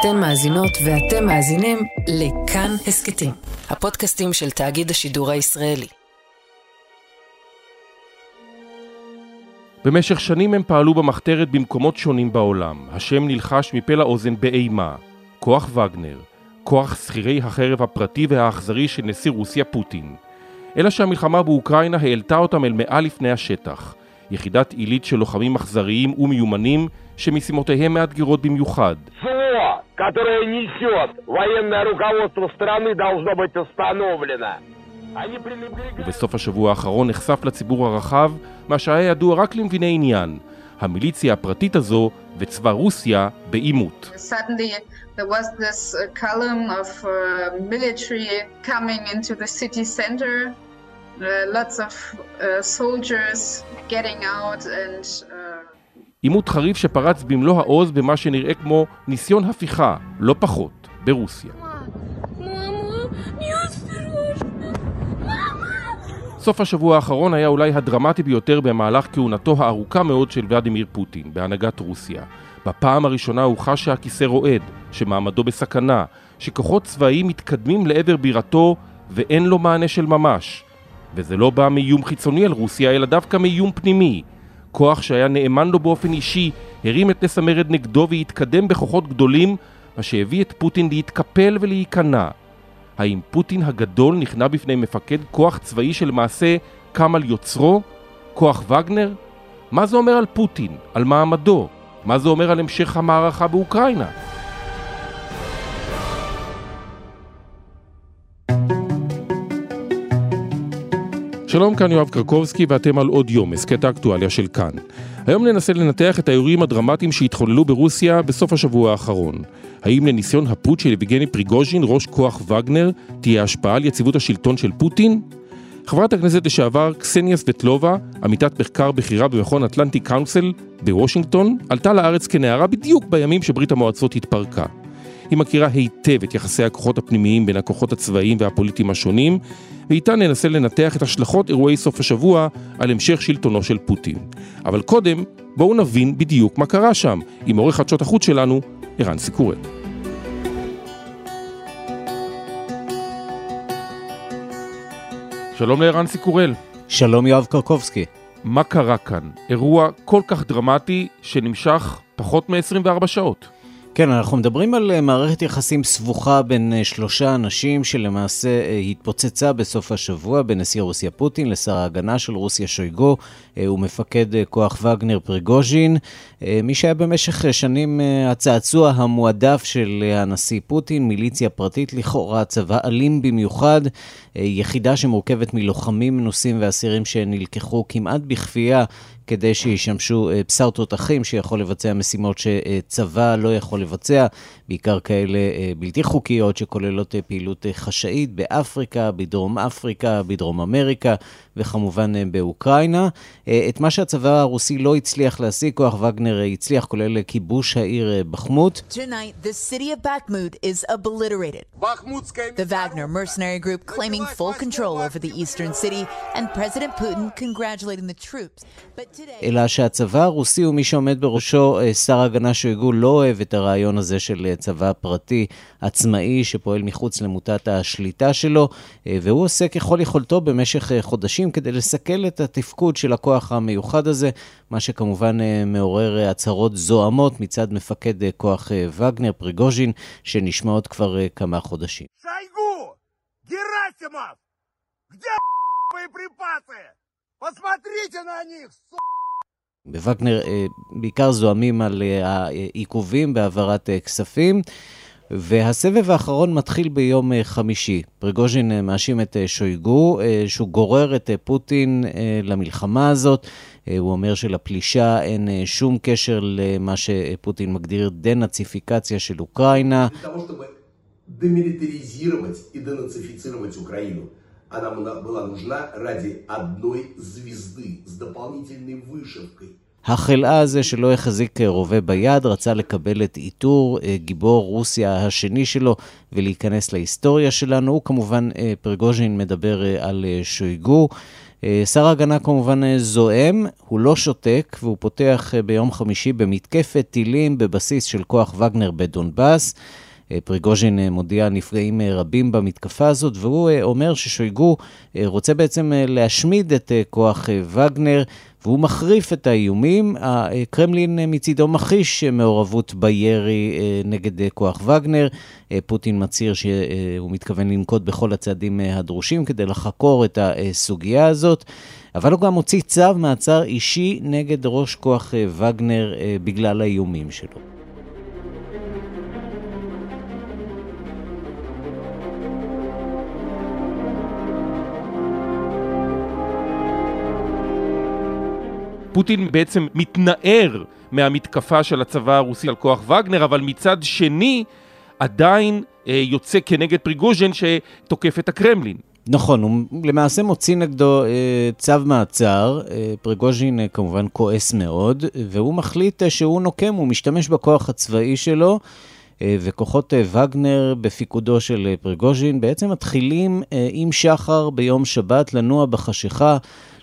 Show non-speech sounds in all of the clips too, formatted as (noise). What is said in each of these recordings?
אתן מאזינות ואתם מאזינים לכאן הסכתים, הפודקאסטים של תאגיד השידור הישראלי. במשך שנים הם פעלו במחתרת במקומות שונים בעולם. השם נלחש מפה לאוזן באימה. כוח וגנר, כוח שכירי החרב הפרטי והאכזרי של נשיא רוסיה פוטין. אלא שהמלחמה באוקראינה העלתה אותם אל מעל לפני השטח. יחידת עילית של לוחמים אכזריים ומיומנים שמשימותיהם מאתגרות במיוחד. которое несет военное руководство страны, должно быть установлено. ובסוף השבוע האחרון נחשף לציבור הרחב מה שהיה ידוע רק למביני עניין, המיליציה הפרטית הזו וצבא רוסיה בעימות. there was this uh, column of uh, military coming into the city center, uh, lots of uh, soldiers getting out and... Uh... עימות חריף שפרץ במלוא העוז במה שנראה כמו ניסיון הפיכה, לא פחות, ברוסיה. סוף השבוע האחרון היה אולי הדרמטי ביותר במהלך כהונתו הארוכה מאוד של ולדימיר פוטין בהנהגת רוסיה. בפעם הראשונה הוא חש שהכיסא רועד, שמעמדו בסכנה, שכוחות צבאיים מתקדמים לעבר בירתו ואין לו מענה של ממש. וזה לא בא מאיום חיצוני על רוסיה, אלא דווקא מאיום פנימי. כוח שהיה נאמן לו באופן אישי, הרים את נס המרד נגדו והתקדם בכוחות גדולים, מה שהביא את פוטין להתקפל ולהיכנע. האם פוטין הגדול נכנע בפני מפקד כוח צבאי שלמעשה קם על יוצרו? כוח וגנר? מה זה אומר על פוטין? על מעמדו? מה זה אומר על המשך המערכה באוקראינה? שלום, כאן יואב קרקובסקי ואתם על עוד יום, הסכת האקטואליה של כאן. היום ננסה לנתח את האירועים הדרמטיים שהתחוללו ברוסיה בסוף השבוע האחרון. האם לניסיון הפוט של יבגני פריגוז'ין, ראש כוח וגנר, תהיה השפעה על יציבות השלטון של פוטין? חברת הכנסת לשעבר קסניה סבטלובה, עמיתת מחקר בכירה במכון אטלנטי קאונסל בוושינגטון, עלתה לארץ כנערה בדיוק בימים שברית המועצות התפרקה. היא מכירה היטב את יחסי הכוחות הפנימיים בין הכוחות הצבאיים והפוליטיים השונים, ואיתה ננסה לנתח את השלכות אירועי סוף השבוע על המשך שלטונו של פוטין. אבל קודם, בואו נבין בדיוק מה קרה שם, עם עורך חדשות החוץ שלנו, ערן סיקורל. שלום לערן סיקורל. שלום יואב קרקובסקי. מה קרה כאן? אירוע כל כך דרמטי שנמשך פחות מ-24 שעות. כן, אנחנו מדברים על אה, מערכת יחסים סבוכה בין אה, שלושה אנשים שלמעשה אה, התפוצצה בסוף השבוע בין נשיא רוסיה פוטין לשר ההגנה של רוסיה שויגו ומפקד כוח וגנר פריגוז'ין, מי שהיה במשך שנים הצעצוע המועדף של הנשיא פוטין, מיליציה פרטית לכאורה, צבא אלים במיוחד, יחידה שמורכבת מלוחמים מנוסים ואסירים שנלקחו כמעט בכפייה כדי שישמשו בשר תותחים שיכול לבצע משימות שצבא לא יכול לבצע, בעיקר כאלה אה, בלתי חוקיות שכוללות אה, פעילות חשאית באפריקה, בדרום אפריקה, בדרום אמריקה וכמובן באוקראינה. את מה שהצבא הרוסי לא הצליח להשיג, כוח וגנר הצליח, כולל כיבוש העיר בחמות. The Wagner mercenary group claiming full control over the eastern city and President Putin congratulating the troops. But אלא שהצבא הרוסי ומי שעומד בראשו, אה, שר ההגנה שויגו, לא אוהב את הרעיון הזה של אה, צבא פרטי עצמאי שפועל מחוץ למוטת השליטה שלו, אה, והוא עושה ככל יכולתו במשך חודשים כדי לסכל את התפקוד של הכוח המיוחד הזה, מה שכמובן מעורר הצהרות זוהמות מצד מפקד כוח וגנר, פריגוז'ין, שנשמעות כבר כמה חודשים. (laughs) שייגו! גרסימוב! где боеприпасы? Посмотрите на них, בווגנר אה, בעיקר זועמים על אה, העיכובים בהעברת אה, כספים. והסבב האחרון מתחיל ביום חמישי. פריגוז'ין מאשים את שויגו, שהוא גורר את פוטין למלחמה הזאת. הוא אומר שלפלישה אין שום קשר למה שפוטין מגדיר דנאציפיקציה של אוקראינה. Она была нужна ради одной звезды с дополнительной вышивкой. החלאה הזה שלא החזיק רובה ביד, רצה לקבל את עיטור אה, גיבור רוסיה השני שלו ולהיכנס להיסטוריה שלנו. הוא כמובן, אה, פרגוז'ין מדבר אה, על שויגו. שר ההגנה כמובן זועם, הוא לא שותק, והוא פותח ביום חמישי במתקפת טילים בבסיס של כוח וגנר בדונבאס. פריגוז'ין מודיע על נפגעים רבים במתקפה הזאת, והוא אומר ששויגו רוצה בעצם להשמיד את כוח וגנר, והוא מחריף את האיומים. הקרמלין מצידו מכחיש מעורבות בירי נגד כוח וגנר. פוטין מצהיר שהוא מתכוון לנקוט בכל הצעדים הדרושים כדי לחקור את הסוגיה הזאת. אבל הוא גם הוציא צו מעצר אישי נגד ראש כוח וגנר בגלל האיומים שלו. פוטין בעצם מתנער מהמתקפה של הצבא הרוסי על כוח וגנר, אבל מצד שני עדיין אה, יוצא כנגד פריגוז'ן שתוקף את הקרמלין. נכון, הוא למעשה מוציא נגדו אה, צו מעצר, אה, פריגוז'ין אה, כמובן כועס מאוד, והוא מחליט אה, שהוא נוקם, הוא משתמש בכוח הצבאי שלו, אה, וכוחות אה, וגנר בפיקודו של אה, פריגוז'ין בעצם מתחילים עם שחר ביום שבת לנוע בחשיכה.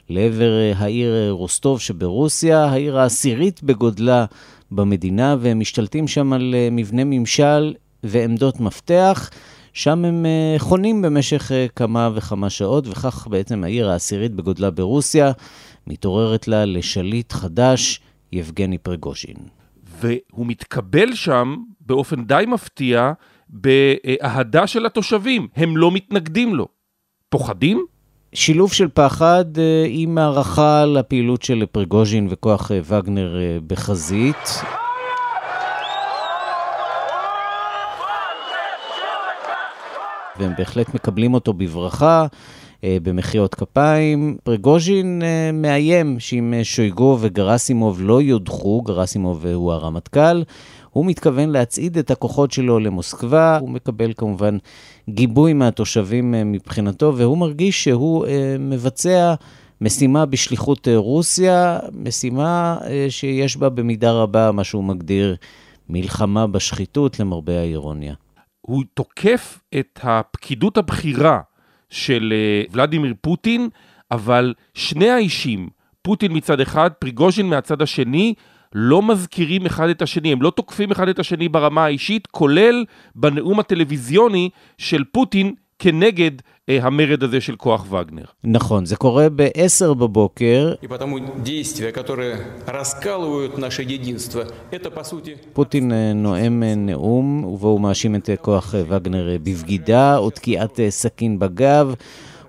לעבר העיר רוסטוב שברוסיה, העיר העשירית בגודלה במדינה, והם משתלטים שם על מבנה ממשל ועמדות מפתח. שם הם חונים במשך כמה וכמה שעות, וכך בעצם העיר העשירית בגודלה ברוסיה מתעוררת לה לשליט חדש, יבגני פרגושין. והוא מתקבל שם באופן די מפתיע באהדה של התושבים, הם לא מתנגדים לו. פוחדים? שילוב של פחד אה, עם הערכה לפעילות של פרגוז'ין וכוח אה, וגנר אה, בחזית. והם בהחלט מקבלים אותו בברכה, במחיאות כפיים. פרגוז'ין מאיים שאם שויגו וגרסימוב לא יודחו, גרסימוב הוא הרמטכ"ל, הוא מתכוון להצעיד את הכוחות שלו למוסקבה, הוא מקבל כמובן גיבוי מהתושבים אה, מבחינתו, והוא מרגיש שהוא אה, מבצע משימה בשליחות אה, רוסיה, משימה שיש בה במידה רבה מה שהוא מגדיר מלחמה בשחיתות, למרבה האירוניה. הוא תוקף את הפקידות הבכירה של ולדימיר פוטין, אבל שני האישים, פוטין מצד אחד, פריגוז'ין מהצד השני, לא מזכירים אחד את השני, הם לא תוקפים אחד את השני ברמה האישית, כולל בנאום הטלוויזיוני של פוטין כנגד אה, המרד הזה של כוח וגנר. נכון, זה קורה ב-10 בבוקר. פוטין אה, נואם אה, נאום, ובו הוא מאשים את אה, כוח וגנר בבגידה או תקיעת סכין בגב.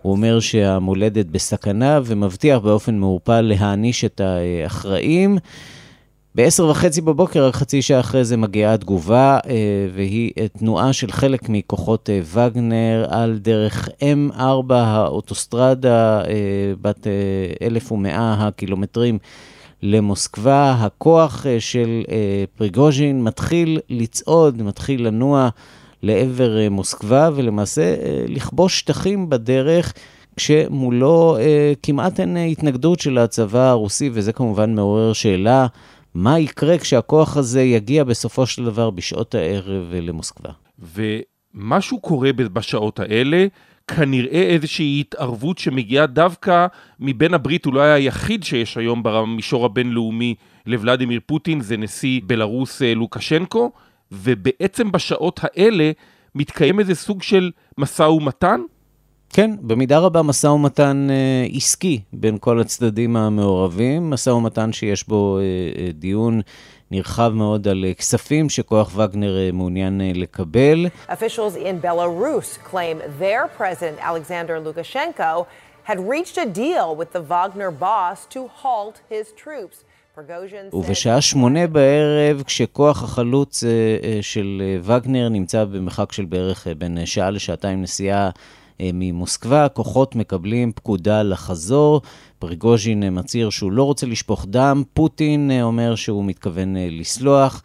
הוא אומר שהמולדת בסכנה ומבטיח באופן מעורפל להעניש את האחראים. ב-10 וחצי בבוקר, רק חצי שעה אחרי זה מגיעה התגובה, אה, והיא תנועה של חלק מכוחות אה, וגנר על דרך M4, האוטוסטרדה אה, בת 1,100 הקילומטרים למוסקבה. הכוח של פריגוז'ין מתחיל לצעוד, מתחיל לנוע לעבר מוסקבה, ולמעשה לכבוש שטחים בדרך. כשמולו אה, כמעט אין התנגדות של הצבא הרוסי, וזה כמובן מעורר שאלה מה יקרה כשהכוח הזה יגיע בסופו של דבר בשעות הערב למוסקבה. ומשהו קורה בשעות האלה, כנראה איזושהי התערבות שמגיעה דווקא מבן הברית, הוא לא היחיד שיש היום במישור הבינלאומי לוולדימיר פוטין, זה נשיא בלרוס אה, לוקשנקו, ובעצם בשעות האלה מתקיים איזה סוג של משא ומתן כן, במידה רבה משא ומתן אה, עסקי בין כל הצדדים המעורבים, משא ומתן שיש בו אה, אה, דיון נרחב מאוד על אה, כספים שכוח וגנר אה, מעוניין אה, לקבל. Officials in Belarus claim their president, Alexander Lukashenko, had reached a deal with the Wagner boss to halt his troops. ובשעה שמונה בערב, כשכוח החלוץ של וגנר נמצא במרחק של בערך בין שעה לשעתיים נסיעה ממוסקבה, כוחות מקבלים פקודה לחזור. פריגוז'ין אה, מצהיר שהוא לא רוצה לשפוך דם, פוטין אה, אומר שהוא מתכוון לסלוח.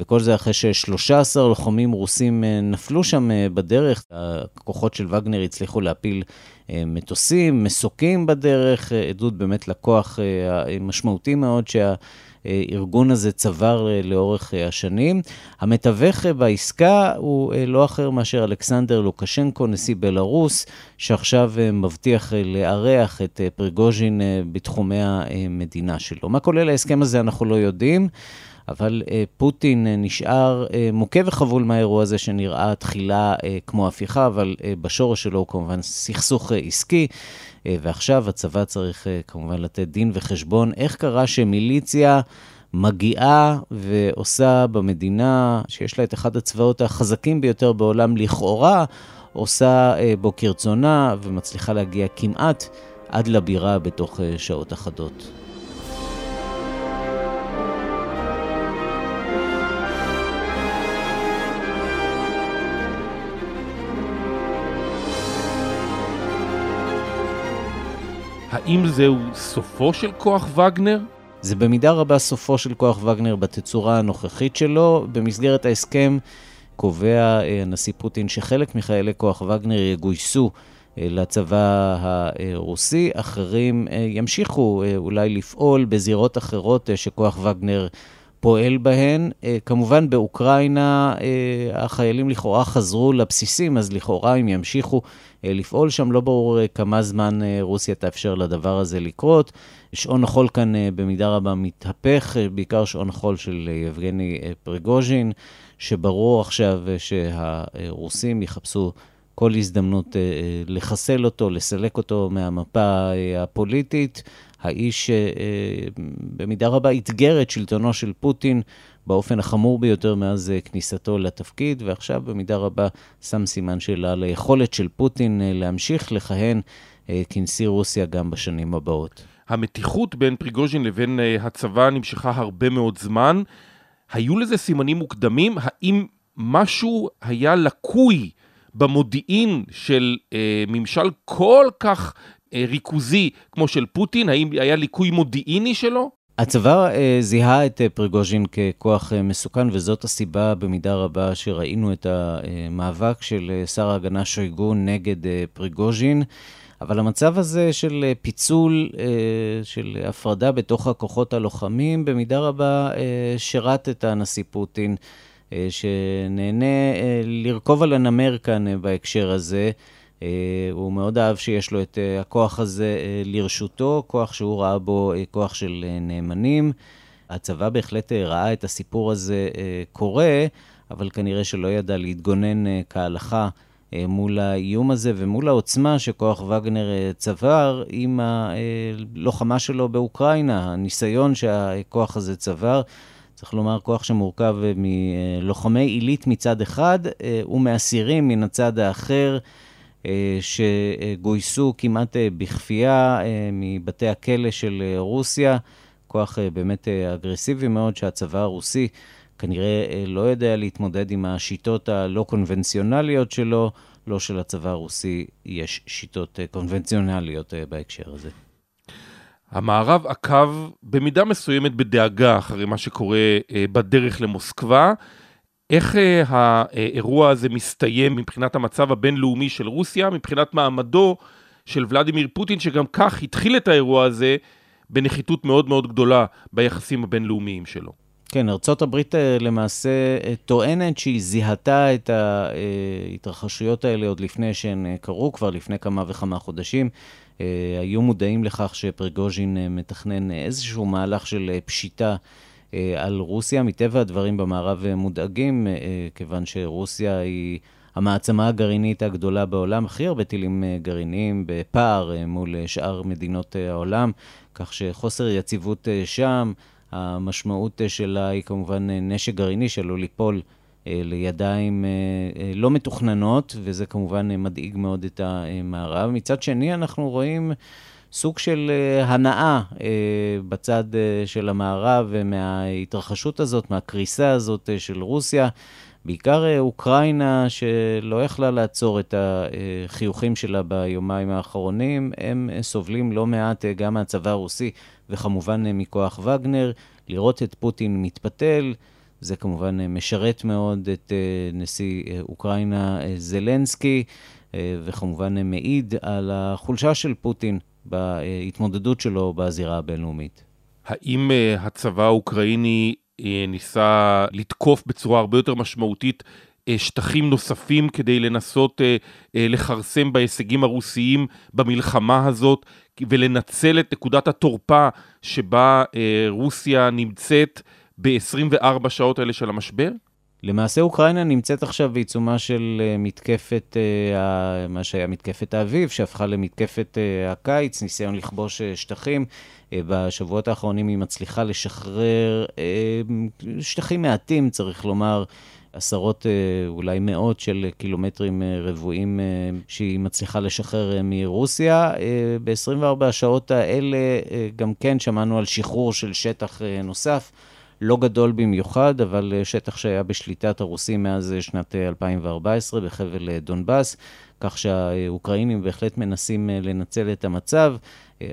וכל זה אחרי ש-13 לוחמים רוסים נפלו שם בדרך. הכוחות של וגנר הצליחו להפיל מטוסים, מסוקים בדרך, עדות באמת לכוח משמעותי מאוד שה... שהארגון הזה צבר לאורך השנים. המתווך בעסקה הוא לא אחר מאשר אלכסנדר לוקשנקו, נשיא בלארוס, שעכשיו מבטיח לארח את פריגוז'ין בתחומי המדינה שלו. מה כולל ההסכם הזה אנחנו לא יודעים. אבל uh, פוטין uh, נשאר uh, מוכה וחבול מהאירוע הזה שנראה תחילה uh, כמו הפיכה, אבל uh, בשורש שלו הוא כמובן סכסוך uh, עסקי, uh, ועכשיו הצבא צריך uh, כמובן לתת דין וחשבון איך קרה שמיליציה... מגיעה ועושה במדינה, שיש לה את אחד הצבאות החזקים ביותר בעולם לכאורה, עושה בו כרצונה ומצליחה להגיע כמעט עד לבירה בתוך שעות אחדות. האם זהו סופו של כוח וגנר? זה במידה רבה סופו של כוח וגנר בתצורה הנוכחית שלו. במסגרת ההסכם קובע אה, הנשיא פוטין שחלק מחיילי כוח וגנר יגויסו אה, לצבא הרוסי, אחרים אה, ימשיכו אולי לפעול בזירות אחרות שכוח וגנר פועל בהן. כמובן באוקראינה החיילים לכאורה חזרו לבסיסים, אז לכאורה הם ימשיכו אה, לפעול שם. לא ברור אה, כמה זמן אה, רוסיה תאפשר לדבר הזה לקרות. שעון החול כאן במידה רבה מתהפך, בעיקר שעון החול של יבגני פריגוז'ין, שברור עכשיו שהרוסים יחפשו כל הזדמנות לחסל אותו, לסלק אותו מהמפה הפוליטית. האיש במידה רבה אתגר את שלטונו של פוטין באופן החמור ביותר מאז אה, כניסתו לתפקיד, ועכשיו במידה רבה שם סימן שאלה על היכולת של פוטין אה, להמשיך לכהן אה, כנשיא רוסיה גם בשנים הבאות. המתיחות בין פריגוז'ין לבין הצבא נמשכה הרבה מאוד זמן. היו לזה סימנים מוקדמים? האם משהו היה לקוי במודיעין של אה, ממשל כל כך אה, ריכוזי כמו של פוטין? האם היה ליקוי מודיעיני שלו? הצבא אה, זיהה את אה, פריגוז'ין ככוח אה, מסוכן, וזאת הסיבה במידה רבה שראינו את המאבק של אה, שר ההגנה שויגו נגד אה, פריגוז'ין. אבל המצב הזה של אה, פיצול, אה, של הפרדה בתוך הכוחות הלוחמים, במידה רבה אה, שירת את הנשיא פוטין, אה, שנהנה אה, לרכוב על הנמר כאן אה, בהקשר הזה. אה, הוא מאוד אהב שיש לו את אה, הכוח הזה אה, לרשותו, כוח שהוא ראה בו כוח של נאמנים. הצבא בהחלט ראה את הסיפור הזה קורה, אבל כנראה שלא ידע להתגונן כהלכה מול האיום הזה ומול העוצמה שכוח וגנר צבר עם הלוחמה שלו באוקראינה, הניסיון שהכוח הזה צבר. צריך לומר, כוח שמורכב מלוחמי עילית מצד אחד ומאסירים מן הצד האחר. אה, שגויסו כמעט אה, בכפייה אה, מבתי הכלא של רוסיה, כוח באמת אגרסיבי מאוד שהצבא הרוסי כנראה לא יודע להתמודד עם השיטות הלא קונבנציונליות שלו, לא שלצבא הרוסי יש שיטות קונבנציונליות בהקשר הזה. המערב עקב במידה מסוימת בדאגה אחרי מה שקורה בדרך למוסקבה. איך אה, האירוע הזה מסתיים מבחינת המצב הבינלאומי של רוסיה, מבחינת מעמדו של ולדימיר פוטין, שגם כך התחיל את האירוע הזה בנחיתות מאוד מאוד גדולה ביחסים הבינלאומיים שלו. כן, ארה"ב אה, למעשה אה, טוענת שהיא זיהתה את ההתרחשויות האלה עוד לפני שהן קרו, כבר לפני כמה וכמה חודשים. היו מודעים לכך שפריגוז'ין מתכנן איזשהו מהלך של פשיטה אה, על רוסיה. מטבע הדברים במערב מודאגים, אה, כיוון שרוסיה היא המעצמה הגרעינית הגדולה בעולם, הכי הרבה טילים אה, גרעיניים בפער מול שאר מדינות העולם, כך שחוסר יציבות שם, המשמעות שלה היא כמובן נשק גרעיני שעלול ליפול לידיים לא מתוכננות, וזה כמובן מדאיג מאוד את המערב. מצד שני, אנחנו רואים... סוג של uh, הנאה uh, בצד uh, של המערב מההתרחשות הזאת, מהקריסה הזאת של רוסיה. בעיקר אוקראינה, שלא יכלה לעצור את החיוכים שלה ביומיים האחרונים, הם סובלים לא מעט גם מהצבא הרוסי וכמובן מכוח וגנר. לראות את פוטין מתפתל, זה כמובן משרת מאוד את נשיא אוקראינה זלנסקי, וכמובן מעיד על החולשה של פוטין בהתמודדות שלו בזירה הבינלאומית. האם הצבא האוקראיני ניסה לתקוף בצורה הרבה יותר משמעותית שטחים נוספים כדי לנסות לכרסם בהישגים הרוסיים במלחמה הזאת ולנצל את נקודת התורפה שבה רוסיה נמצאת ב-24 שעות האלה של המשבר? למעשה אוקראינה נמצאת עכשיו בעיצומה של אה, מתקפת, אה, מה שהיה מתקפת האביב, שהפכה למתקפת אה, הקיץ, ניסיון לכבוש שטחים. בשבועות האחרונים היא מצליחה לשחרר שטחים מעטים, צריך לומר, עשרות, אולי מאות של קילומטרים רבועים שהיא מצליחה לשחרר מרוסיה. ב-24 השעות האלה גם כן שמענו על שחרור של שטח נוסף. לא גדול במיוחד, אבל אה, שטח שהיה בשליטת הרוסים מאז אה, שנת 2014 אה, בחבל דונבאס, כך שהאוקראינים בהחלט מנסים לנצל את המצב,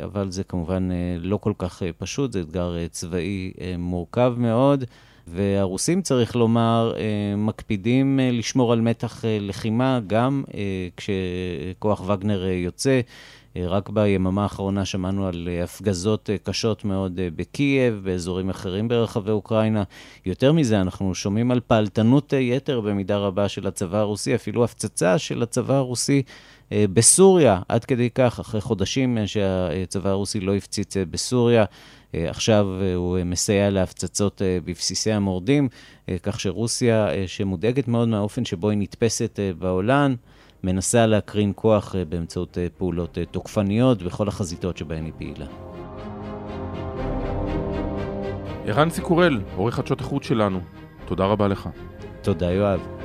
אבל זה כמובן לא כל כך פשוט, זה אתגר צבאי מורכב מאוד. והרוסים, צריך לומר, מקפידים לשמור על מתח לחימה גם כשכוח וגנר יוצא. אה, רק ביממה האחרונה שמענו על אה, הפגזות אה, קשות מאוד בקייב, באזורים אחרים ברחבי אוקראינה. יותר מזה, אנחנו שומעים על פעלתנות יתר במידה רבה של הצבא הרוסי, אפילו הפצצה של הצבא הרוסי בסוריה, עד כדי כך, אחרי חודשים שהצבא הרוסי לא הפציץ בסוריה. עכשיו הוא מסייע להפצצות בבסיסי המורדים, כך שרוסיה, שמודאגת מאוד מהאופן שבו היא נתפסת בעולם, מנסה להקרין כוח אה, באמצעות אה, פעולות אה, תוקפניות בכל החזיתות שבהן היא פעילה. ערן סיקורל, עורך חדשות החוץ שלנו, תודה רבה לך. תודה, יואב.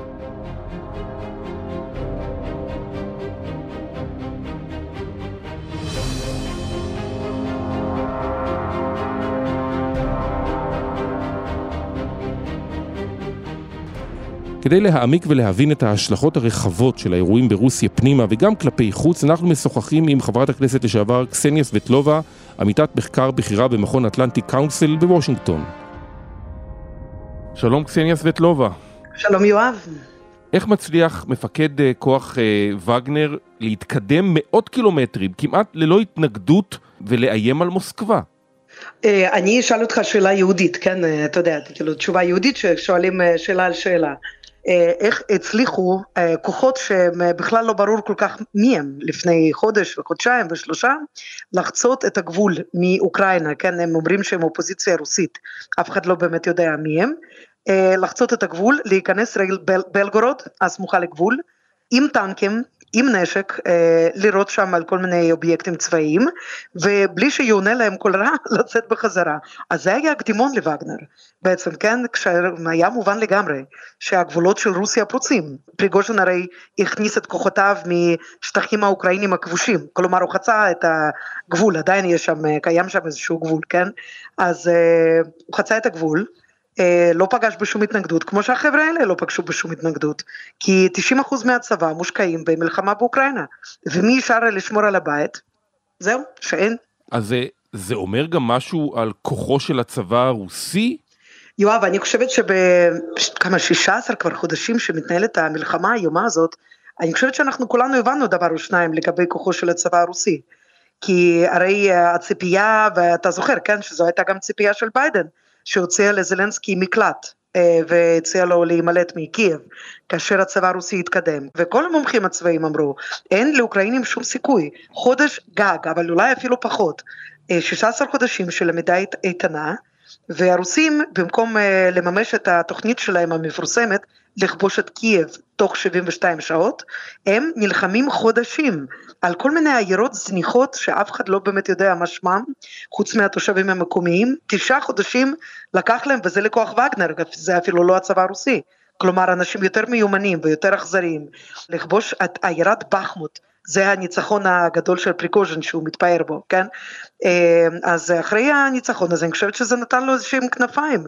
כדי להעמיק ולהבין את ההשלכות הרחבות של האירועים ברוסיה פנימה וגם כלפי חוץ, אנחנו משוחחים עם חברת הכנסת לשעבר קסניה סבטלובה, עמיתת מחקר בכירה במכון אטלנטי קאונסל בוושינגטון. שלום קסניה סבטלובה. שלום יואב. איך מצליח מפקד אה, כוח אה, וגנר להתקדם מאות קילומטרים, כמעט ללא התנגדות, ולאיים על מוסקבה? אה, אני אשאל אותך שאלה יהודית, כן, אתה יודע, כאילו תשובה יהודית ששואלים שאלה על שאלה. אה, איך הצליחו אה, כוחות שהם אה, לא ברור כל כך מי הם לפני חודש וחודשיים ושלושה לחצות את הגבול מאוקראינה, כן, הם אומרים שהם אופוזיציה רוסית, אף אחד לא באמת יודע מי הם, לחצות את הגבול, להיכנס בל, בלגורוד, הסמוכה לגבול, עם טנקים, עם נשק, אה, לירות שם על כל מיני אובייקטים צבאיים, ובלי שיעונה להם כל רע, (laughs) לצאת בחזרה. אז זה היה קדימון לווגנר, בעצם, כן? כשהיה מובן לגמרי שהגבולות של רוסיה פרוצים. פריגוז'ין הרי הכניס את כוחותיו משטחים האוקראינים הכבושים, כלומר הוא חצה את הגבול, עדיין יש שם, קיים שם איזשהו גבול, כן? אז אה, הוא חצה את הגבול. אה, לא פגש בשום התנגדות, כמו שהחבר'ה האלה לא פגשו בשום התנגדות, כי 90% מהצבא מושקעים במלחמה באוקראינה, ומי אפשר לשמור על הבית? זהו, שאין. אז זה, זה אומר גם משהו על כוחו של הצבא הרוסי? יואב, אני חושבת שבכמה 16 כבר חודשים שמתנהלת המלחמה האיומה הזאת, אני חושבת שאנחנו כולנו הבנו דבר או שניים לגבי כוחו של הצבא הרוסי. כי הרי הציפייה, ואתה זוכר, כן, שזו הייתה גם ציפייה של ביידן, שהוציאה לזלנסקי מקלט אה, והציע לו להימלט מקייב כאשר הצבא הרוסי התקדם. וכל המומחים הצבאיים אמרו אין לאוקראינים שום סיכוי. חודש גג אבל אולי אפילו פחות. 16 אה, חודשים של עמידה איתנה והרוסים במקום אה, לממש את התוכנית שלהם המפורסמת לכבוש את קייב תוך 72 שעות, הם נלחמים חודשים על כל מיני עיירות זניחות שאף אחד לא באמת יודע מה שמם, חוץ מהתושבים המקומיים, תשעה חודשים לקח להם וזה לכוח וגנר, זה אפילו לא הצבא הרוסי, כלומר אנשים יותר מיומנים ויותר אכזריים, לכבוש את עיירת בחמוט זה הניצחון הגדול של פריקוז'ן שהוא מתפאר בו, כן? אה, אז אחרי הניצחון הזה אני חושבת שזה נתן לו איזשהם כנפיים.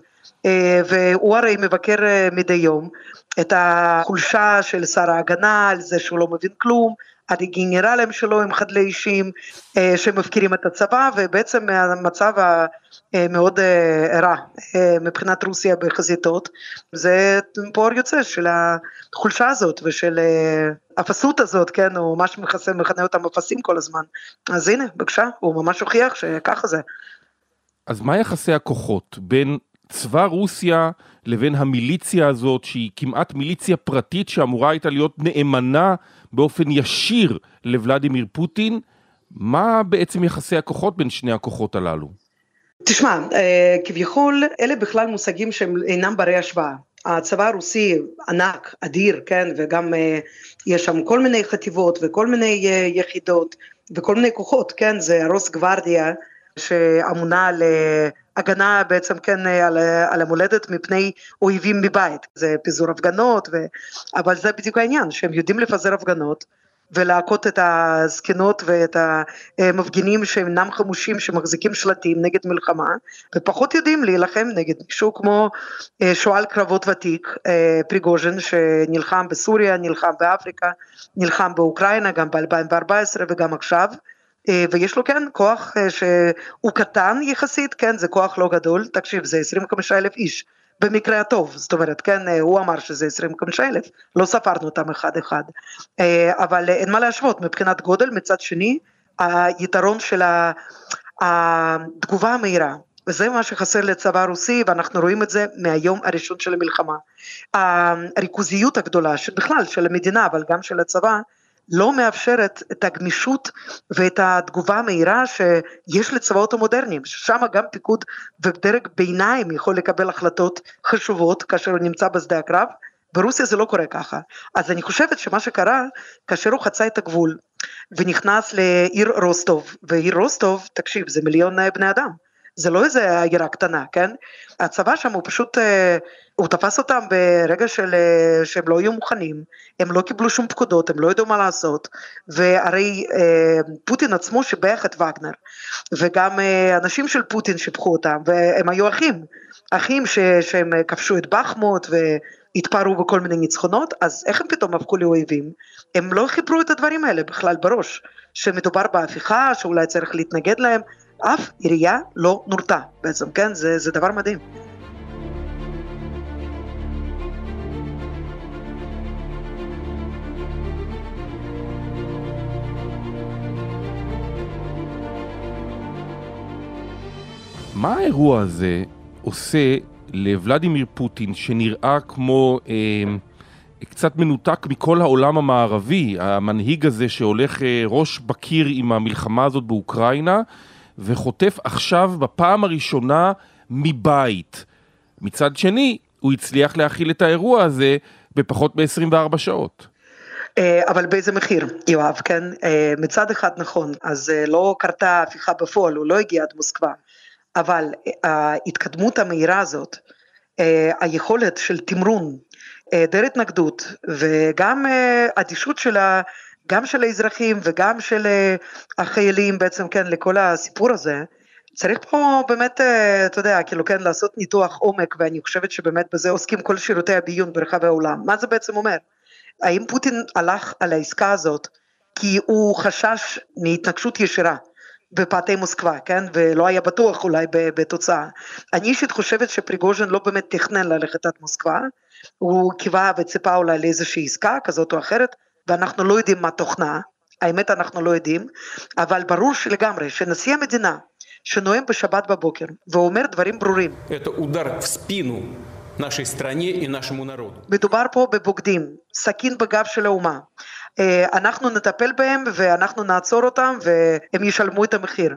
אה, והוא הרי מבקר אה, מדי יום את החולשה של שר ההגנה, על זה שהוא לא מבין כלום, הגנרלים שלו הם חדלי אישים שמפקירים את הצבא ובעצם המצב המאוד רע מבחינת רוסיה בחזיתות זה פועל יוצא של החולשה הזאת ושל האפסות הזאת, כן, הוא ממש מכנה אותם אפסים כל הזמן. אז הנה, בבקשה, הוא ממש הוכיח שככה זה. אז מה יחסי הכוחות בין צבא רוסיה לבין המיליציה הזאת, שהיא כמעט מיליציה פרטית שאמורה הייתה להיות נאמנה באופן ישיר לוולדימיר פוטין? מה בעצם יחסי הכוחות בין שני הכוחות הללו? תשמע, אה, כביכול אלה בכלל מושגים שהם אינם ברי השוואה. הצבא הרוסי ענק, אדיר, כן, וגם אה, יש שם כל מיני חטיבות וכל מיני אה, יחידות וכל מיני כוחות, כן, זה רוס גוורדיה שאמונה על הגנה בעצם כן על, על המולדת מפני אויבים מבית, זה פיזור הפגנות, ו... אבל זה בדיוק העניין, שהם יודעים לפזר הפגנות ולהכות את הזקנות ואת המפגינים שאינם חמושים שמחזיקים שלטים נגד מלחמה ופחות יודעים להילחם נגד מישהו כמו אה, שועל קרבות ותיק אה, פריגוז'ין שנלחם בסוריה, נלחם באפריקה, נלחם באוקראינה גם ב-2014 וגם עכשיו. אה, ויש לו כן כוח שהוא קטן יחסית, כן זה כוח לא גדול, תקשיב זה 25 אלף איש במקרה הטוב, זאת אומרת, כן, אה, הוא אמר שזה 25 אלף, לא ספרנו אותם אחד אחד, אה, אבל אין מה להשוות מבחינת גודל, מצד שני, היתרון של התגובה המהירה, וזה מה שחסר לצבא הרוסי ואנחנו רואים את זה מהיום הראשון של המלחמה. הריכוזיות הגדולה בכלל של המדינה אבל גם של הצבא לא מאפשרת את הגמישות ואת התגובה המהירה שיש לצבאות המודרניים, ששם גם פיקוד ודרג ביניים יכול לקבל החלטות חשובות כאשר הוא נמצא בשדה הקרב, ברוסיה זה לא קורה ככה. אז אני חושבת שמה שקרה, כאשר הוא חצה את הגבול ונכנס לעיר רוסטוב, ועיר רוסטוב, תקשיב, זה מיליון בני אדם. זה לא איזה עיירה קטנה, כן? הצבא שם הוא פשוט, אה, הוא תפס אותם ברגע של, אה, שהם לא היו מוכנים, הם לא קיבלו שום פקודות, הם לא ידעו מה לעשות, והרי אה, פוטין עצמו שיבח את וגנר, וגם אנשים של פוטין שיבחו אותם, והם היו אחים, אחים ש, שהם כבשו את בחמוט והתפארו בכל מיני ניצחונות, אז איך הם פתאום הפכו לאויבים? הם לא חיברו את הדברים האלה בכלל בראש, שמדובר בהפיכה, שאולי צריך להתנגד להם, אף עירייה לא נורתה בעצם, כן? זה, זה דבר מדהים. מה האירוע הזה עושה לוולדימיר פוטין, שנראה כמו אה, קצת מנותק מכל העולם המערבי, המנהיג הזה שהולך אה, ראש בקיר עם המלחמה הזאת באוקראינה, וחוטף עכשיו בפעם הראשונה מבית. מצד שני, הוא הצליח להכיל את האירוע הזה בפחות מ-24 שעות. אה, אבל באיזה מחיר, יואב, כן? אה, מצד אחד נכון, אז אה, לא קרתה הפיכה בפועל, הוא לא הגיע עד מוסקבה, אבל ההתקדמות המהירה הזאת, היכולת של תמרון, היעדר התנגדות וגם אדישות של גם של האזרחים וגם של אה, החיילים בעצם, כן, לכל הסיפור הזה, צריך פה באמת, אה, אתה יודע, כאילו כן, לעשות ניתוח עומק, ואני חושבת שבאמת בזה עוסקים כל שירותי הביון ברחבי העולם. מה זה בעצם אומר? האם פוטין הלך על העסקה הזאת כי הוא חשש מהתנגשות ישירה בפאתי מוסקבה, כן? ולא היה בטוח אולי בתוצאה. אני אישית חושבת שפריגוז'ין לא באמת תכנן ללכת עד מוסקבה, הוא קיווה וציפה אולי לאיזושהי עסקה כזאת או אחרת, ואנחנו לא יודעים מה תוכנה, האמת אנחנו לא יודעים, אבל ברור שלגמרי שנשיא המדינה שנואם בשבת בבוקר ואומר דברים ברורים. מדובר פה בבוגדים, סכין בגב של האומה. אה, אנחנו נטפל בהם ואנחנו נעצור אותם והם ישלמו את המחיר.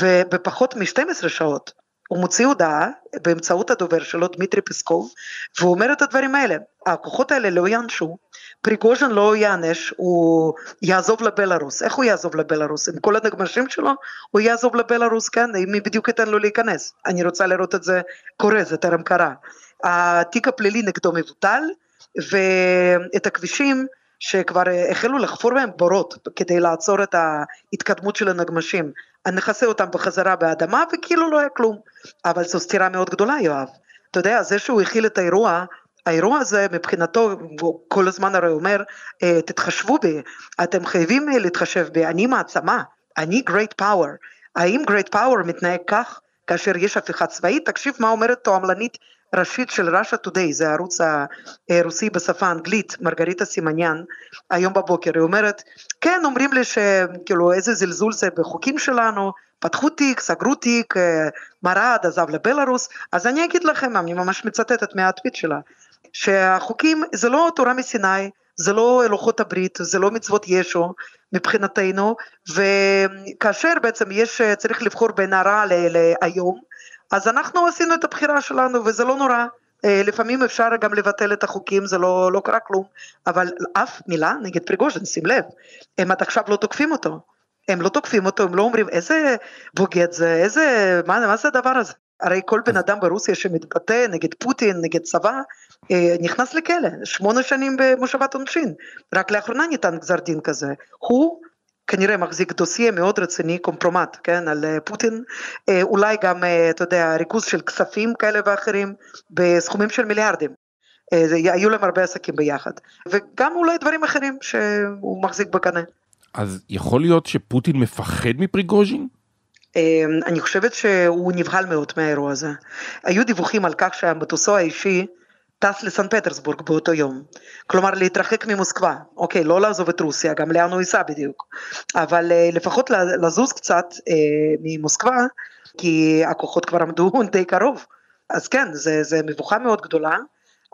ובפחות מ-12 שעות הוא מוציא הודעה באמצעות הדובר שלו, דמיטרי פסקוב, והוא אומר את הדברים האלה, הכוחות האלה לא יענשו, פריגוז'ן לא יענש, הוא יעזוב לבלארוס, איך הוא יעזוב לבלארוס? עם כל הנגמ"שים שלו, הוא יעזוב לבלארוס, כן, מי בדיוק ייתן לו להיכנס, אני רוצה לראות את זה קורה, זה טרם קרה. התיק הפלילי נגדו מבוטל, ואת הכבישים שכבר החלו לחפור בהם בורות כדי לעצור את ההתקדמות של הנגמשים. נכסה אותם בחזרה באדמה וכאילו לא היה כלום. אבל זו סתירה מאוד גדולה יואב. אתה יודע, זה שהוא הכיל את האירוע, האירוע הזה מבחינתו, הוא כל הזמן הרי אומר, אה, תתחשבו בי, אתם חייבים להתחשב בי, אני מעצמה, אני great power. האם great power מתנהג כך כאשר יש הפיכה צבאית? תקשיב מה אומרת תועמלנית ראשית של ראשה טודיי, זה הערוץ הרוסי בשפה האנגלית, מרגריטה סימניאן, היום בבוקר, היא אומרת, כן, אומרים לי שכאילו איזה זלזול זה בחוקים שלנו, פתחו תיק, סגרו תיק, מרד עזב לבלארוס, אז אני אגיד לכם, אני ממש מצטטת מהטוויט שלה, שהחוקים זה לא תורה מסיני, זה לא לוחות הברית, זה לא מצוות ישו מבחינתנו, וכאשר בעצם יש, צריך לבחור בין הרע להיום, אז אנחנו עשינו את הבחירה שלנו וזה לא נורא. לפעמים אפשר גם לבטל את החוקים, זה לא, לא קרה כלום, אבל אף מילה נגד פריגוז'ין, שים לב, הם עד עכשיו לא תוקפים אותו. הם לא תוקפים אותו, הם לא אומרים איזה בוגד זה, איזה, מה, מה זה הדבר הזה? הרי כל בן אדם ברוסיה שמתבטא נגד פוטין, נגד צבא, נכנס לכלא, שמונה שנים במושבת עונשין. רק לאחרונה ניתן גזר דין כזה. הוא כנראה מחזיק דוסיה מאוד רציני, קומפרומט, כן, על פוטין, אולי גם, אתה יודע, ריכוז של כספים כאלה ואחרים בסכומים של מיליארדים. היו להם הרבה עסקים ביחד, וגם אולי דברים אחרים שהוא מחזיק בקנה. אז יכול להיות שפוטין מפחד מפריגוז'ין? אני חושבת שהוא נבהל מאוד מהאירוע הזה. היו דיווחים על כך שהמטוסו האישי טס לסן פטרסבורג באותו יום. כלומר להתרחק ממוסקבה, אוקיי, לא לעזוב את רוסיה, גם לאן הוא ייסע בדיוק, אבל לפחות לזוז קצת ממוסקבה, כי הכוחות כבר עמדו (laughs) די קרוב. אז כן, זה מבוכה מאוד גדולה.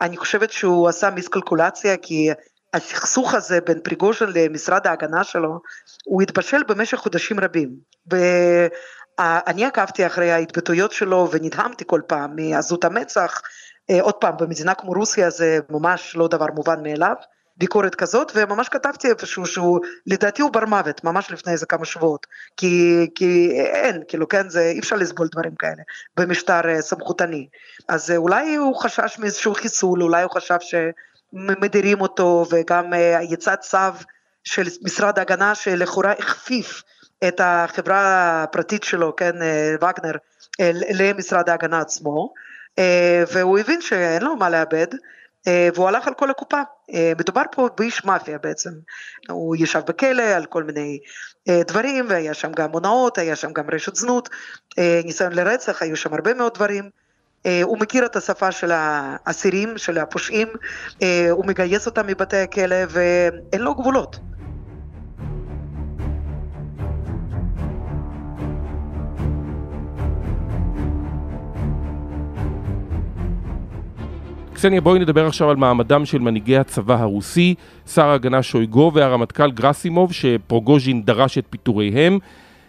אני חושבת שהוא עשה מיסקלקולציה, כי הסכסוך הזה בין פריגוז'ין למשרד ההגנה שלו, הוא התבשל במשך חודשים רבים. ואני עקבתי אחרי ההתבטאויות שלו ונדהמתי כל פעם מעזות המצח, עוד פעם, במדינה כמו רוסיה זה ממש לא דבר מובן מאליו, ביקורת כזאת, וממש כתבתי איפשהו שהוא, לדעתי הוא בר מוות, ממש לפני איזה כמה שבועות, כי, כי אין, כאילו, כן, זה, אי אפשר לסבול דברים כאלה במשטר סמכותני. אז אולי הוא חשש מאיזשהו חיסול, אולי הוא חשב שמדירים אותו, וגם יצא צו של משרד ההגנה שלכאורה הכפיף את החברה הפרטית שלו, כן, וגנר, למשרד ההגנה עצמו. והוא הבין שאין לו מה לאבד, והוא הלך על כל הקופה. מדובר פה באיש מאפיה בעצם. הוא ישב בכלא על כל מיני דברים, והיה שם גם הונאות, היה שם גם רשת זנות, ניסיון לרצח, היו שם הרבה מאוד דברים. הוא מכיר את השפה של האסירים, של הפושעים, הוא מגייס אותם מבתי הכלא ואין לו גבולות. קסניה, בואי נדבר עכשיו על מעמדם של מנהיגי הצבא הרוסי, שר ההגנה שויגו והרמטכ"ל גרסימוב, שפרוגוז'ין דרש את פיטוריהם.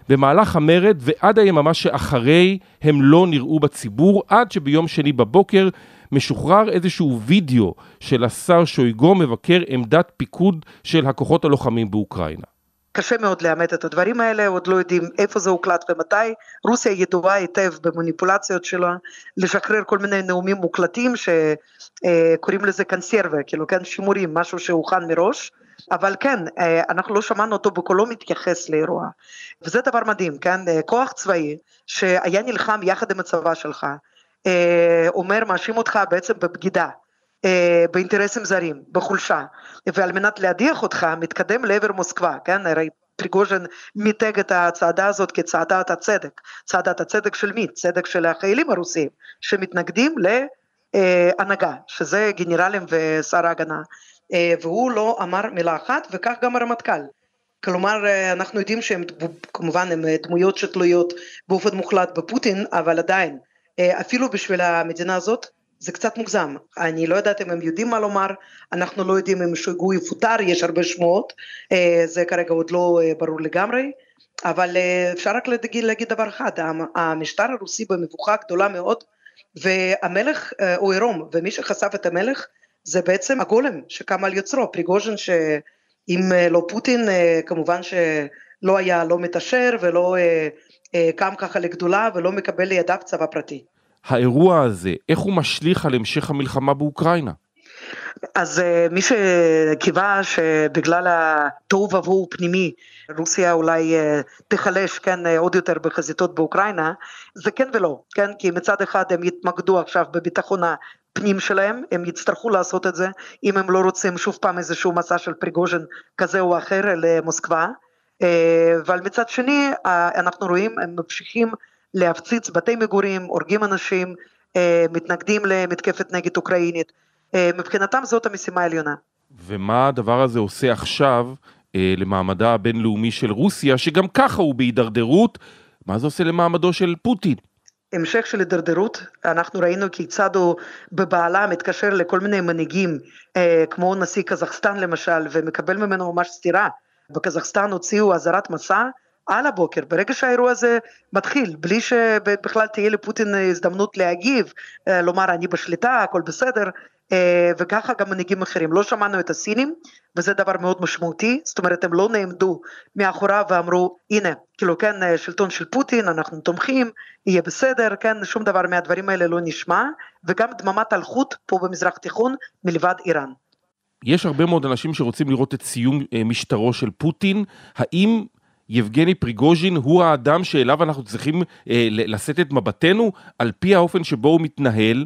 במהלך המרד ועד היממה שאחרי הם לא נראו בציבור, עד שביום שני בבוקר משוחרר איזשהו וידאו של השר שויגו מבקר עמדת פיקוד של הכוחות הלוחמים באוקראינה. קשה מאוד לאמת את הדברים האלה, עוד לא יודעים איפה זה הוקלט ומתי. רוסיה ידועה היטב במניפולציות שלה, לשחרר כל מיני נאומים מוקלטים שקוראים לזה קונסרבה, כאילו כן, שימורים, משהו שהוכן מראש. אבל כן, אנחנו לא שמענו אותו בקולו מתייחס לאירוע. וזה דבר מדהים, כן? כוח צבאי שהיה נלחם יחד עם הצבא שלך, אומר, מאשים אותך בעצם בבגידה. באינטרסים זרים, בחולשה, ועל מנת להדיח אותך מתקדם לעבר מוסקבה, כן, הרי פריגוז'ין מיתג את הצעדה הזאת כצעדת הצדק, צעדת הצדק של מי? צדק של החיילים הרוסים שמתנגדים להנהגה, שזה גנרלים ושר ההגנה, והוא לא אמר מילה אחת וכך גם הרמטכ"ל. כלומר אנחנו יודעים שהם כמובן הם דמויות שתלויות באופן מוחלט בפוטין, אבל עדיין אפילו בשביל המדינה הזאת זה קצת מוגזם, אני לא יודעת אם הם יודעים מה לומר, אנחנו לא יודעים אם שויגו יפוטר, יש הרבה שמועות, זה כרגע עוד לא ברור לגמרי, אבל אפשר רק להגיד, להגיד דבר אחד, המשטר הרוסי במבוכה גדולה מאוד, והמלך הוא עירום, ומי שחשף את המלך זה בעצם הגולם שקם על יוצרו, פריגוז'ין שאם לא פוטין כמובן שלא היה לא מתעשר ולא קם ככה לגדולה ולא מקבל לידיו צבא פרטי. האירוע הזה, איך הוא משליך על המשך המלחמה באוקראינה? אז מי שקיווה שבגלל התוהו ובוהו פנימי רוסיה אולי תיחלש כן עוד יותר בחזיתות באוקראינה זה כן ולא כן כי מצד אחד הם יתמקדו עכשיו בביטחון הפנים שלהם הם יצטרכו לעשות את זה אם הם לא רוצים שוב פעם איזשהו מסע של פריגוז'ין כזה או אחר למוסקבה אבל מצד שני אנחנו רואים הם ממשיכים להפציץ בתי מגורים, הורגים אנשים, מתנגדים למתקפת נגד אוקראינית. מבחינתם זאת המשימה העליונה. ומה הדבר הזה עושה עכשיו למעמדה הבינלאומי של רוסיה, שגם ככה הוא בהידרדרות, מה זה עושה למעמדו של פוטין? המשך של הידרדרות, אנחנו ראינו כיצד הוא בבעלה מתקשר לכל מיני מנהיגים, אה, כמו נשיא קזחסטן למשל, ומקבל ממנו ממש סטירה. בקזחסטן הוציאו אזהרת מסע על הבוקר, ברגע שהאירוע הזה מתחיל, בלי שבכלל תהיה לפוטין הזדמנות להגיב, אה, לומר אני בשליטה, הכל בסדר, אה, וככה גם מנהיגים אחרים. לא שמענו את הסינים, וזה דבר מאוד משמעותי, זאת אומרת הם לא נעמדו מאחוריו ואמרו הנה, כאילו כן, אה, שלטון של פוטין, אנחנו תומכים, יהיה בסדר, כן, שום דבר מהדברים האלה לא נשמע, וגם דממת אלחוט פה במזרח תיכון מלבד איראן. יש הרבה מאוד אנשים שרוצים לראות את סיום משטרו של פוטין, האם יבגני פריגוז'ין הוא האדם שאליו אנחנו צריכים אה, לשאת את מבטנו על פי האופן שבו הוא מתנהל,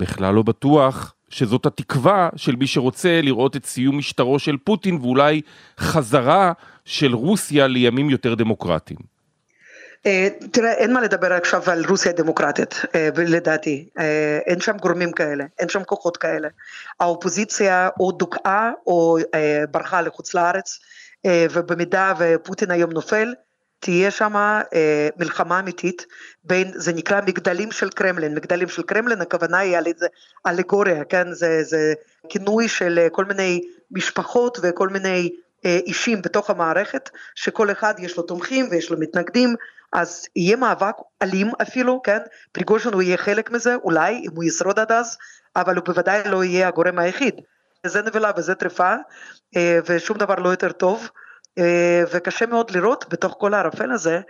בכלל לא בטוח שזאת התקווה של מי שרוצה לראות את סיום משטרו של פוטין ואולי חזרה של רוסיה לימים יותר דמוקרטיים. אה, תראה, אין מה לדבר עכשיו על רוסיה דמוקרטית, אה, לדעתי. אה, אין שם גורמים כאלה, אין שם כוחות כאלה. האופוזיציה או דוכאה או ברחה לחוץ לארץ. ובמידה ופוטין היום נופל, תהיה שם מלחמה אמיתית בין, זה נקרא מגדלים של קרמלין, מגדלים של קרמלין, הכוונה היא על איזה אלגוריה, כן, זה, זה כינוי של כל מיני משפחות וכל מיני אישים בתוך המערכת, שכל אחד יש לו תומכים ויש לו מתנגדים, אז יהיה מאבק אלים אפילו, כן, פריגושן הוא יהיה חלק מזה, אולי, אם הוא ישרוד עד אז, אבל הוא בוודאי לא יהיה הגורם היחיד. זה נבלה וזה טרפה, אה, ושום דבר לא יותר טוב. אה, וקשה מאוד לראות בתוך כל הערפל הזה,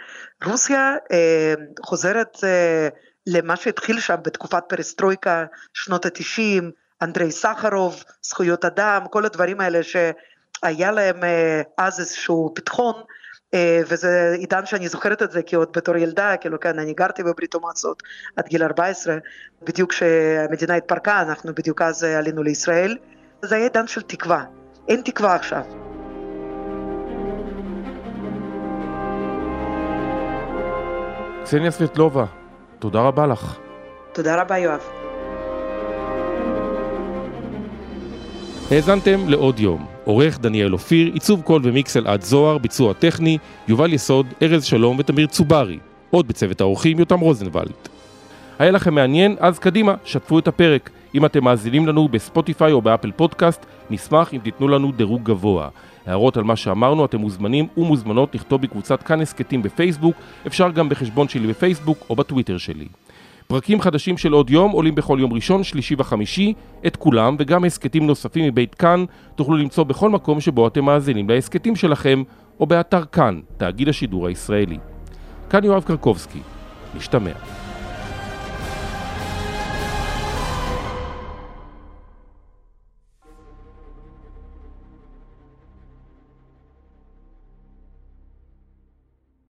רוסיה אה, חוזרת למה שהתחיל שם בתקופת פרסטרויקה, שנות התשעים, אנדרי סחרוב, זכויות אדם, כל הדברים האלה שהיה להם אז איזשהו פתחון, וזה עידן שאני זוכרת את זה כי עוד בתור ילדה, כאילו כן, אני גרתי בברית המועצות עד גיל 14, בדיוק כשהמדינה התפרקה, אנחנו בדיוק אז עלינו לישראל. זה היה עידן של תקווה, אין תקווה עכשיו. קסניה סבטלובה, תודה רבה לך. תודה רבה יואב. האזנתם לעוד יום. עורך דניאל אופיר, עיצוב קול ומיקס אלעד זוהר, ביצוע טכני, יובל יסוד, ארז שלום ותמיר צוברי. עוד בצוות האורחים יותם רוזנבלד. היה לכם מעניין? אז קדימה, שתפו את הפרק. אם אתם מאזינים לנו בספוטיפיי או באפל פודקאסט, נשמח אם תיתנו לנו דירוג גבוה. הערות על מה שאמרנו, אתם מוזמנים ומוזמנות לכתוב בקבוצת כאן הסכתים בפייסבוק, אפשר גם בחשבון שלי בפייסבוק או בטוויטר שלי. פרקים חדשים של עוד יום עולים בכל יום ראשון, שלישי וחמישי, את כולם וגם הסכתים נוספים מבית כאן תוכלו למצוא בכל מקום שבו אתם מאזינים להסכתים שלכם או באתר כאן, תאגיד השידור הישראלי. כאן יואב קרקובסקי, משתמע.